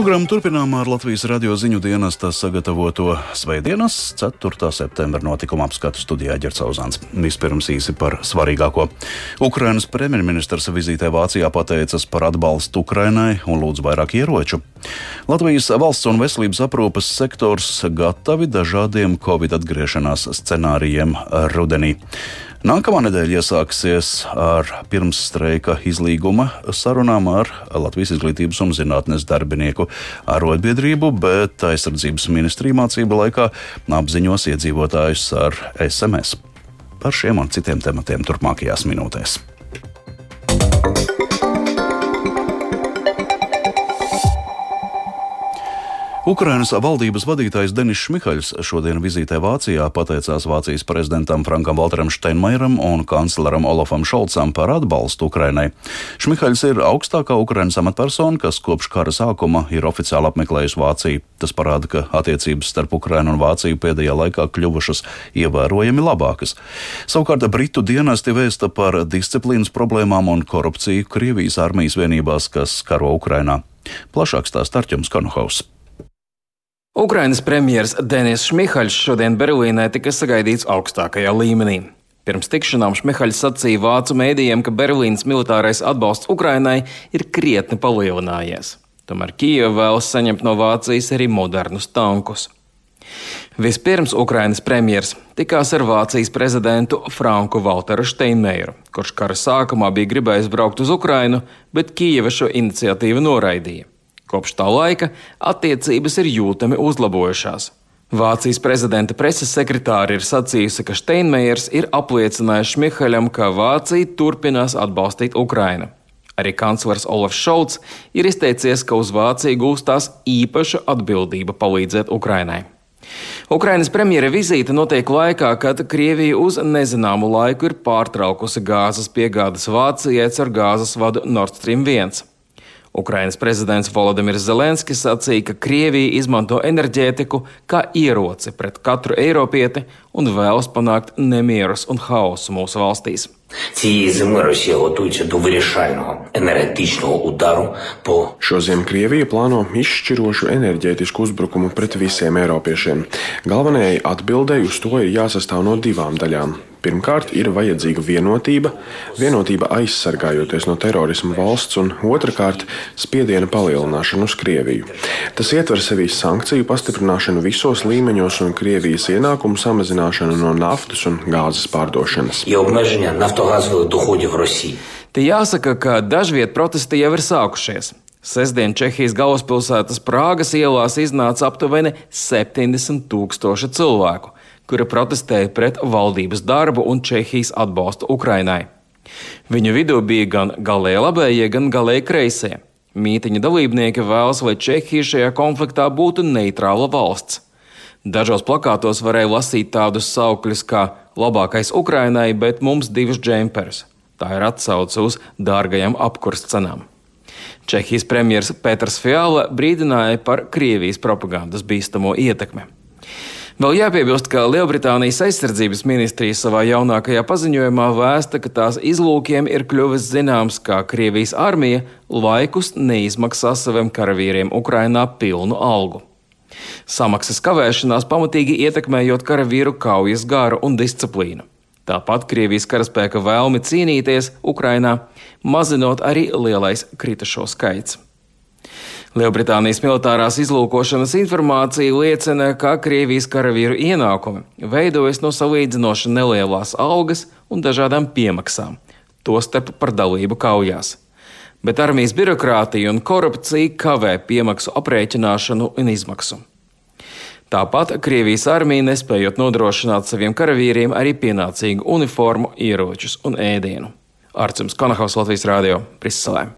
Programmu turpinām ar Latvijas radio ziņu dienesta sagatavoto Svētdienas 4. septembra notikuma apskatu studijā Ģercauzāns. Vispirms īsi par svarīgāko. Ukrainas premjerministrs vizītē Vācijā pateicas par atbalstu Ukrainai un lūdz vairāk ieroču. Latvijas valsts un veselības aprūpes sektors gatavi dažādiem Covid atgriešanās scenārijiem rudenī. Nākamā nedēļa iesāksies ar pirmsstreika izlīguma sarunām ar Latvijas izglītības un zinātnes darbinieku arotbiedrību, bet aizsardzības ministrija mācību laikā apziņos iedzīvotājus ar SMS. Par šiem un citiem tematiem turpmākajās minūtēs. Ukrainas valdības vadītājs Denis Šmihaļs šodien vizītē Vācijā pateicās Vācijas prezidentam Frankam Walteram Steinmeieram un kancleram Olafam Šolcam par atbalstu Ukrainai. Šmihaļs ir augstākā Ukrainas amatpersona, kas kopš kara sākuma ir oficiāli apmeklējusi Vāciju. Tas parāda, ka attiecības starp Ukrainu un Vāciju pēdējā laikā kļuvušas ievērojami labākas. Savukārt Britu dienesti vēsta par disciplīnas problēmām un korupciju Krievijas armijas vienībās, kas karo Ukrainā. Plašāk stāsta Arķums Kanuhaus. Ukrainas premjerministrs Denis Šmihaļs šodien Berlīnē tika sagaidīts augstākajā līmenī. Pirms tikšanām Šmihaļs sacīja vācu mēdījiem, ka Berlīnas militārais atbalsts Ukrainai ir krietni palielinājies. Tomēr Kijava vēlas saņemt no Vācijas arī modernus tankus. Vispirms Ukrainas premjerministrs tikās ar Vācijas prezidentu Franku Walteru Steinmeieru, kurš kara sākumā bija gribējis braukt uz Ukrainu, bet Kijava šo iniciatīvu noraidīja. Kopš tā laika attiecības ir jūtami uzlabojušās. Vācijas prezidenta preses sekretāri ir sacījusi, ka Steinmeiers ir apliecinājis Šmihaļam, ka Vācija turpinās atbalstīt Ukrainu. Arī kanclers Olafs Šolts ir izteicies, ka uz Vāciju gūstās īpaša atbildība palīdzēt Ukrainai. Ukrainas premjera vizīte notiek laikā, kad Krievija uz nezināmu laiku ir pārtraukusi gāzes piegādes Vācijai ar gāzes vadu Nord Stream 1. Ukrainas prezidents Volodimirs Zelenskis sacīja, ka Krievija izmanto enerģētiku kā ieroci pret katru eiropieti un vēlas panākt nemierus un haosu mūsu valstīs. Цієї зими Росія готується до вирішального енергетичного удару по Šoziem Krievija plāno izšķirošu enerģētisku uzbrukumu pret visiem eiropiešiem. Galvenajai atbildēji uz to ir jāsastāv no divām daļām. Pirmkārt, ir vajadzīga vienotība, vienotība aizsargājoties no terorisma valsts, un otrkārt, spiediena palielināšana uz Krieviju. Tas ietver sevī sankciju pastiprināšanu visos līmeņos un Krievijas ienākumu samazināšanu no naftas un gāzes pārdošanas. Te jāsaka, ka dažviet protesti jau ir sākušies. Sestdien Čehijas galvaspilsētas Prāgas ielās iznāca aptuveni 70 tūkstoši cilvēku kuri protestēja pret valdības darbu un Čehijas atbalstu Ukrainai. Viņu vidū bija gan galēji labējie, gan galēji kreisie. Mītiņa dalībnieki vēlas, lai Čehija šajā konfliktā būtu neitrāla valsts. Dažos plakātos varēja lasīt tādus saukļus kā labākais Ukrainai, bet mums divus džemperus. Tā ir atsauce uz dārgajām apkurss cenām. Čehijas premjerministrs Pēters Fiala brīdināja par Krievijas propagandas bīstamo ietekmi. Vēl jāpiebilst, ka Lielbritānijas aizsardzības ministrija savā jaunākajā paziņojumā vēsta, ka tās izlūkiem ir kļuvis zināms, ka Krievijas armija laikus neizmaksā saviem karavīriem Ukrainā pilnu algu. Samaksas kavēšanās pamatīgi ietekmējot karavīru kaujas garu un disciplīnu. Tāpat Krievijas karaspēka vēlmi cīnīties Ukrainā, mazinot arī lielais kritušo skaits. Lielbritānijas militārās izlūkošanas informācija liecina, ka Krievijas karavīru ienākumi veidojas no salīdzinoši nelielas algas un dažādām piemaksām, tostarp par dalību kaujās. Bet armijas birokrātija un korupcija kavē piemaksu aprēķināšanu un izmaksu. Tāpat Krievijas armija nespējot nodrošināt saviem karavīriem arī pienācīgu uniformu, ieročus un ēdienu. Arcums Konahaus Latvijas Rādio Briselē.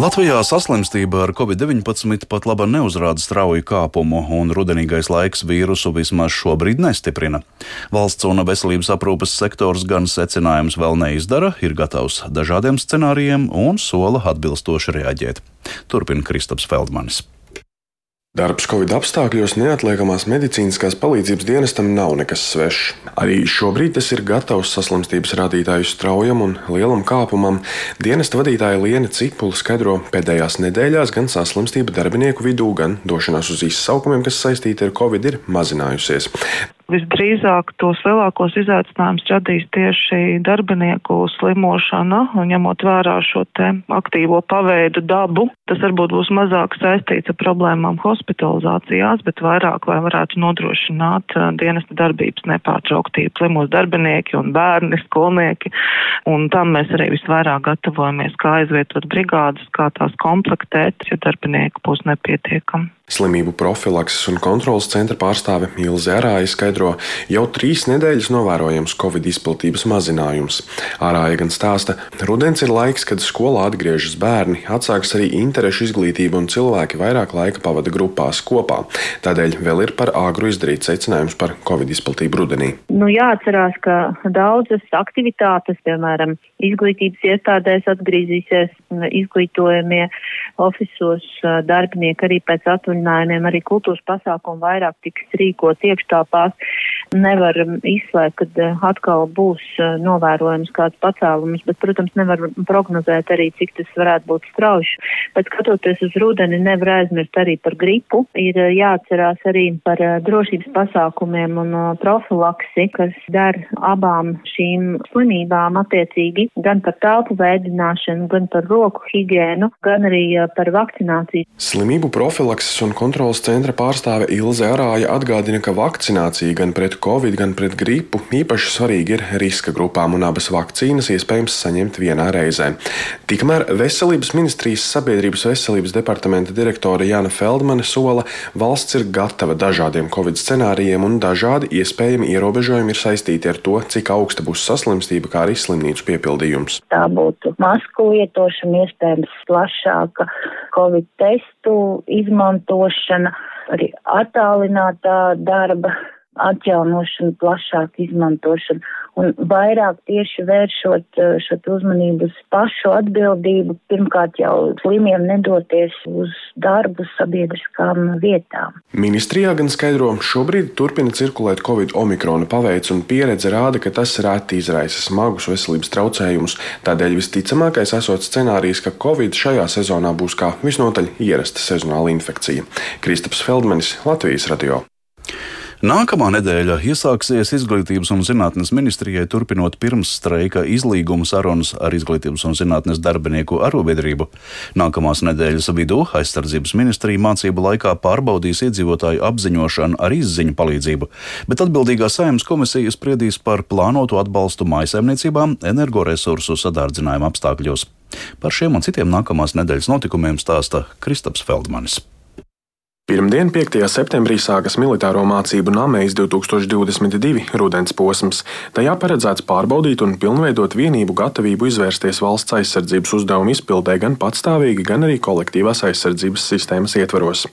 Latvijā saslimstība ar covid-19 pat laba neuzrāda strauju kāpumu, un rudenīgais laiks vīrusu vismaz šobrīd nestiprina. Valsts un veselības aprūpes sektors gan secinājums vēl neizdara, ir gatavs dažādiem scenārijiem un sola atbilstoši reaģēt. Turpina Kristaps Feldmanis. Darbs Covid apstākļos neatliekamās medicīniskās palīdzības dienestam nav nekas svešs. Arī šobrīd tas ir gatavs saslimstības rādītāju straujam un lielam kāpumam. Dienesta vadītāja Liena Cipula skaidro, pēdējās nedēļās gan saslimstība darbinieku vidū, gan došanās uz izsaukumiem, kas saistīti ar Covid, ir mazinājusies. Visdrīzāk tos lielākos izaicinājumus radīs tieši darbinieku slimošana, ņemot vērā šo te aktīvo paveidu dabu. Tas varbūt būs mazāk saistīts ar problēmām hospitalizācijās, bet vairāk, lai varētu nodrošināt uh, dienesta darbības nepārtrauktību slimos darbinieki un bērni, skolnieki. Un tam mēs arī visvairāk gatavojamies, kā aizvietot brigādes, kā tās komplektēt, ja darbinieki būs nepietiekami. Slimību profilakses un kontrolas centra pārstāve Ilze Arāja skaidro, jau trīs nedēļas novērojams Covid izplatības mazinājums. Arāja gan stāsta, rudens ir laiks, kad skolā atgriežas bērni, atsāks arī interešu izglītība un cilvēki vairāk laika pavada grupās kopā. Tādēļ vēl ir par āgru izdarīt secinājums par Covid izplatību rudenī. Nu, jāatcerās, ka daudzas aktivitātes, piemēram, izglītības iestādēs atgriezīsies izglītojamie ofisos darbinieki arī pēc atvaļinājumiem, arī kultūras pasākumu vairāk tiks rīkot iekštāpās. Nevar izslēgt, ka atkal būs novērojams kāds pacēlums, bet, protams, nevar prognozēt arī, cik tas varētu būt strauši. Bet skatoties uz rudeni, nevar aizmirst arī par gripu. Ir jāatcerās arī par drošības pasākumiem un profilaksi, kas der abām šīm slimībām attiecīgi gan par telpu veidināšanu, gan par roku higiēnu, gan arī par vakcināciju. Slimību profilakses un kontrolas centra pārstāve Ilze Arāja atgādina, ka vakcinācija gan pret covid, gan pret gripu īpaši svarīga ir riska grupām, un abas vakcīnas iespējams saņemt vienā reizē. Tikmēr Veselības ministrijas sabiedrības veselības departamenta direktore Jāna Feldmane sola, valsts ir gatava dažādiem covid scenārijiem, un dažādi iespējami ierobežojumi ir saistīti ar to, cik augsta būs saslimstība, kā arī slimnīcu piepildījums. Tā būtu masku lietošana, iespējams plašāka covid testu izmantošana, arī attālinātā darba atjaunošana, plašāka izmantošana un vairāk tieši vēršot eh, šo uzmanību uz pašu atbildību, pirmkārt jau slimiem nedoties uz darbu sabiedriskām vietām. Ministrijā gan skaidro, šobrīd turpina cirkulēt Covid omikrona paveids un pieredze rāda, ka tas reti izraisa smagus veselības traucējumus. Tādēļ visticamākais esot scenārijs, ka Covid šajā sezonā būs kā visnotaļ ierasta sezonāla infekcija. Kristaps Feldmanis, Latvijas radio. Nākamā nedēļa iesāksies Izglītības un zinātnes ministrijai, turpinot pirms streika izlīguma sarunas ar Izglītības un zinātnes darbinieku arobiedrību. Nākamās nedēļas vidū aizsardzības ministrija mācību laikā pārbaudīs iedzīvotāju apziņošanu ar izziņu palīdzību, bet atbildīgā saimnes komisija spriedīs par plānotu atbalstu maisaimniecībām energoresursu sadārdzinājumu apstākļos. Par šiem un citiem nākamās nedēļas notikumiem stāsta Kristaps Feldmanis. Pirmdien, 5. septembrī, sākas militāro mācību Namējas 2022 rudens posms. Tajā paredzēts pārbaudīt un pilnveidot vienību gatavību izvērsties valsts aizsardzības uzdevumu izpildē gan patstāvīgi, gan arī kolektīvās aizsardzības sistēmas ietvaros.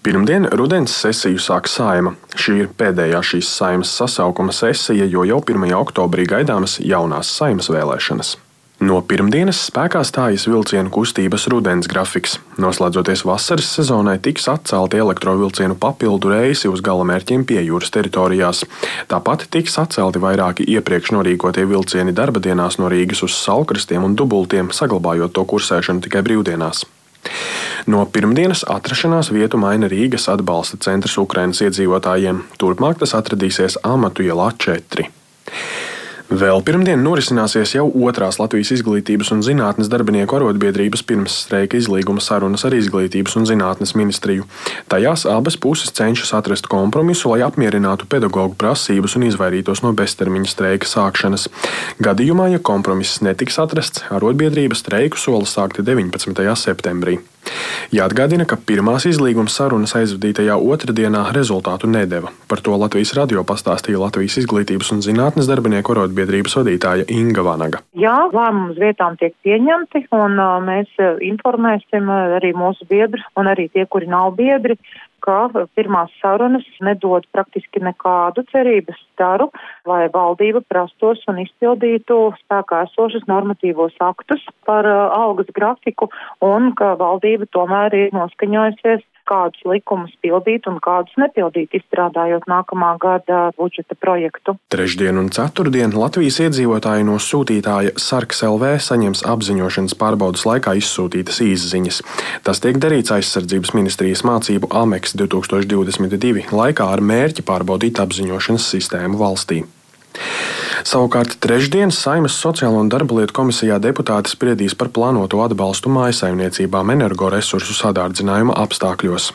Pirmdien rudens sesiju sāk saima. Šī ir pēdējā šīs saimas sasaukuma sesija, jo jau 1. oktobrī gaidāmas jaunās saimas vēlēšanas. No pirmdienas spēkā stājas vilcienu kustības rudens grafiks. Noslēdzoties vasaras sezonai, tiks atcelti elektrovilcienu papildu reisi uz galamērķiem pie jūras teritorijās. Tāpat tiks atcelti vairāki iepriekš norīkotie vilcieni darba dienās no Rīgas uz Salkrastiem un Dubultiem, saglabājot to kursēšanu tikai brīvdienās. No pirmdienas atrašanās vietu maina Rīgas atbalsta centrs Ukrainas iedzīvotājiem. Turpmāk tas atradīsies Amatu ielā 4. Vēl pirmdien norisināsies jau otrās Latvijas izglītības un zinātnes darbinieku arotbiedrības pirmsstreika izlīguma sarunas ar Izglītības un zinātnes ministriju. Tajās abas puses cenšas atrast kompromisu, lai apmierinātu pedagoģu prasības un izvairītos no beztermiņa streika sākšanas. Gadījumā, ja kompromiss netiks atrasts, arotbiedrība streiku sola sākt 19. septembrī. Jāatgādina, ka pirmās izlīguma sarunas aizvadītajā otrdienā rezultātu nedeva. Par to Latvijas radio pastāstīja Latvijas izglītības un zinātnes darbinieku arotbiedrības vadītāja Inga Vanaga. Jā, lēmumi uz vietām tiek pieņemti, un mēs informēsim arī mūsu biedrus un arī tie, kuri nav biedri ka pirmās sarunas nedod praktiski nekādu cerības staru, lai valdība prastos un izpildītu spēkā esošas normatīvos aktus par uh, algas grafiku un ka valdība tomēr ir noskaņojusies kādus likumus pildīt un kādus nepildīt, izstrādājot nākamā gada budžeta projektu. Trešdien un ceturtdien Latvijas iedzīvotāji no sūtītāja Sarks LV saņems apziņošanas pārbaudas laikā izsūtītas īsziņas. Tas tiek darīts aizsardzības ministrijas mācību AMEX 2022 laikā ar mērķi pārbaudīt apziņošanas sistēmu valstī. Savukārt trešdien Saimas Sociālo un darba lietu komisijā deputāti spriedīs par plānoto atbalstu mājasaimniecībām energoresursu sadārdzinājuma apstākļos.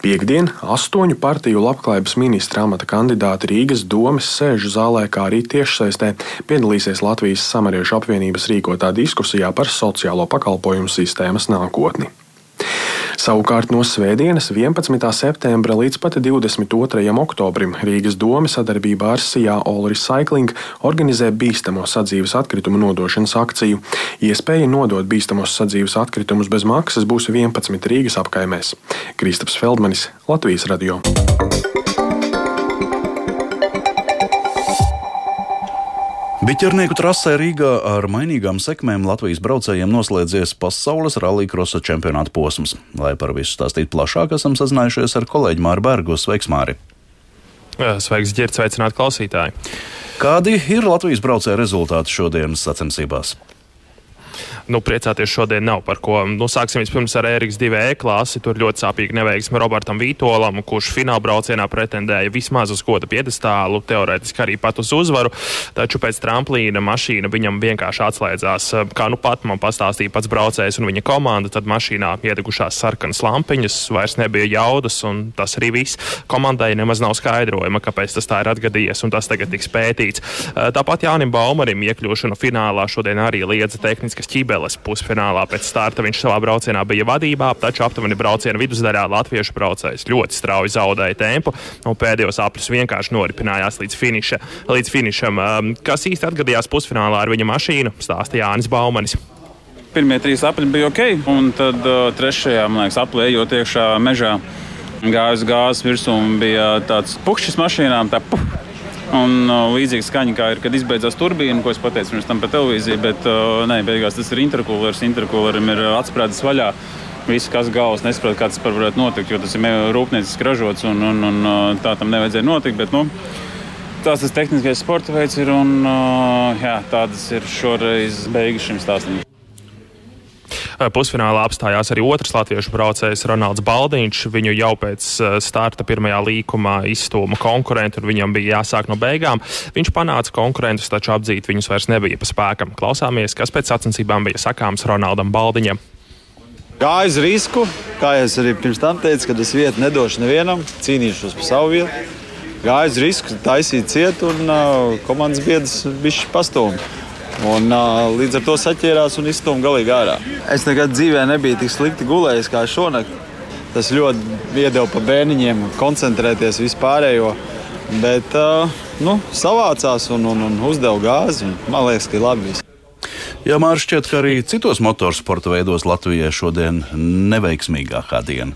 Piektdien astoņu partiju labklājības ministra amata kandidāti Rīgas domes sēžu zālē, kā arī tiešsaistē piedalīsies Latvijas samariešu apvienības rīkotā diskusijā par sociālo pakalpojumu sistēmas nākotni. Savukārt no Svētdienas, 11. septembra līdz pat 22. oktobrim Rīgas doma sadarbībā ar Sijā All Recycling organizē bīstamo sadzīves atkritumu nodošanas akciju. Iespēja nodot bīstamos sadzīves atkritumus bez maksas būs 11 Rīgas apkaimēs. Kristaps Feldmanis, Latvijas radio. Biķernieku trasē Rīgā ar mainīgām sekmēm Latvijas braucējiem noslēdzies pasaules rallija-krosa čempionāta posms. Lai par visu stāstītu plašāk, esam sazinājušies ar kolēģi Māru Bergu. Sveiks, Māri! Sveiks, ģērts, sveicināt klausītāji! Kādi ir Latvijas braucēju rezultāti šodienas sacensībās? Nu, priecāties šodien nav par ko. Nu, sāksim vispirms ar Ēriks 2E klasi. Tur ļoti sāpīgi neveiksme Robertam Vītolam, kurš fināla braucienā pretendēja vismaz uz goda piedestālu, teorētiski arī pat uz uzvaru. Taču pēc tramplīna mašīna viņam vienkārši atslēdzās. Kā nu pat man pastāstīja pats braucējs un viņa komanda, tad mašīnā iedegušās sarkanas lampiņas, vairs nebija jaudas, un tas arī viss. Komandai nemaz nav skaidrojuma, kāpēc tas tā ir atgadījies, un tas tagad tiks pētīts. Tāpat Jānim Baumarim iekļūšanu finālā šodien arī liedza tehniskas ķibeles Ieles pusfinālā. Pēc starta viņš savā braucienā bija vadībā, taču aptuveni brauciena vidusdaļā latviešu braucējs ļoti strauji zaudēja tempu un pēdējos apļus vienkārši noripinājās līdz, finiša, līdz finišam. Um, kas īsti atgadījās pusfinālā ar viņa mašīnu, stāsta Jānis Baumanis. Pirmie trīs apli bija ok, un tad uh, trešajā, man liekas, aplī ejot iekšā mežā, gājas gāzes virsū un bija tāds pukšķis mašīnām. Tā, puh, Un uh, līdzīga skaņa, kā ir, kad izbeidzās turbīna, ko es pateicu pirms tam par televīziju, bet uh, nē, beigās tas ir interkulers. Interkulerim ir uh, atsprādzis vaļā. Visi, kas galvas nesaprot, kā tas varētu notikt, jo tas ir rūpnieciski ražots un, un, un uh, tā tam nevajadzēja notikt. Bet, nu, tās tas tehniskais sporta veids ir un uh, jā, tādas ir šoreiz beigas šim stāstam. Pusfinālā apstājās arī otrs latviešu braucējs Ronalds Baldiņš. Viņu jau pēc starta pirmajā līkumā izstūma konkurenti, un viņam bija jāsāk no beigām. Viņš panāca konkurentus, taču apdzīt viņus vairs nebija pa spēkam. Klausāmies, kas pēc sacensībām bija sakāms Ronaldam Baldiņam. Gāju uz risku, kā jau es arī pirms tam teicu, kad es vietu nedošu nevienam, cīnīšos par savu vietu. Gāju uz risku, taisīt ciet, un uh, komandas biedrs bija pastūmis. Un, uh, līdz ar to saķērās un izstūma galīgi ārā. Es nekad dzīvē nebiju tik slikti gulējis kā šonakt. Tas ļoti iedeva pa bērniņiem koncentrēties vispārējo. Bet uh, nu, savācās un, un, un uzdeva gāzi. Un, man liekas, ka ir labi. Viss. Jā, Mārcis šķiet, ka arī citos motorsporta veidos Latvijai šodien neveiksmīgākā diena.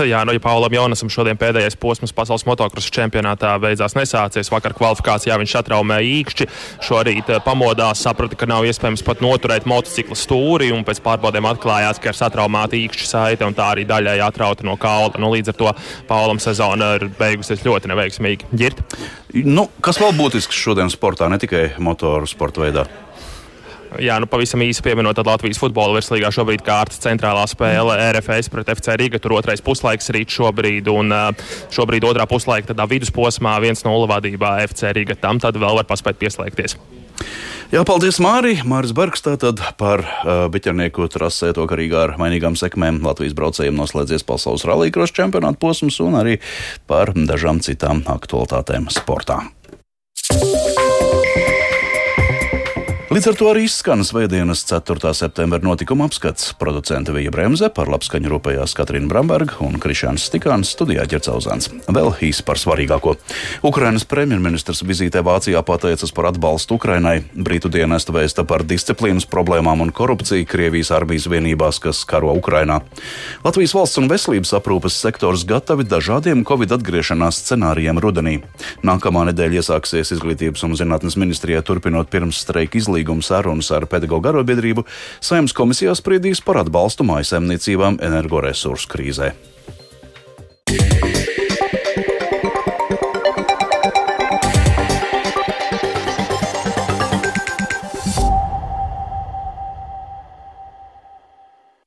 Jā, nu, ja Paulam Jonasam šodien pēdējais posms pasaules motocross čempionātā beidzās nesācies, vakar kvalifikācijā viņš atraumēja īkšķi. Šorīt eh, pamodās, saprata, ka nav iespējams pat noturēt motocikla stūri, un pēc pārbaudēm atklājās, ka ir satraumēta īkšķa saite un tā arī daļai atrauta no kaula. Nu, līdz ar to Paulam sezona ir beigusies ļoti neveiksmīgi. Ģirt? Nu, kas vēl būtisks šodien sportā, ne tikai motoru sporta veidā? Jā, nu pavisam īsi pieminot, tad Latvijas futbola virslīgā šobrīd kārtas centrālā spēle RFS pret FC Riga. Tur otrais puslaiks rīt šobrīd, un šobrīd otrā puslaika tādā vidusposmā 1-0 vadībā FC Riga. Tam tad vēl var paspēt pieslēgties. Jā, paldies, Mārija. Mārcis Bergs tātad par uh, biķernieku trasē to karīgā ar mainīgām sekmēm Latvijas braucējiem noslēdzies pasaules rallija krosa čempionāta posms un arī par dažām citām aktualitātēm sportā. Līdz ar to arī izskan Svētdienas 4. septembra notikuma apskats. Producente Vija Bremse par labskaņu rūpējās Katrīna Bramberga un Krišāns Stikāns studijā Ģercauzāns. Vēl īsi par svarīgāko. Ukrainas premjerministrs vizītē Vācijā pateicas par atbalstu Ukrainai. Brītu dienesta vēsta par disciplīnas problēmām un korupciju Krievijas armijas vienībās, kas karo Ukrainā. Latvijas valsts un veselības aprūpes sektors gatavi dažādiem Covid atgriešanās scenārijiem rudenī. Nākamā nedēļa iesāksies izglītības un zinātnes ministrijā turpinot pirms streika izlīdzību nolīguma sarunas ar pedagoģu arobiedrību, saimnes komisijā spriedīs par atbalstu mājasemniecībām energoresursu krīzē.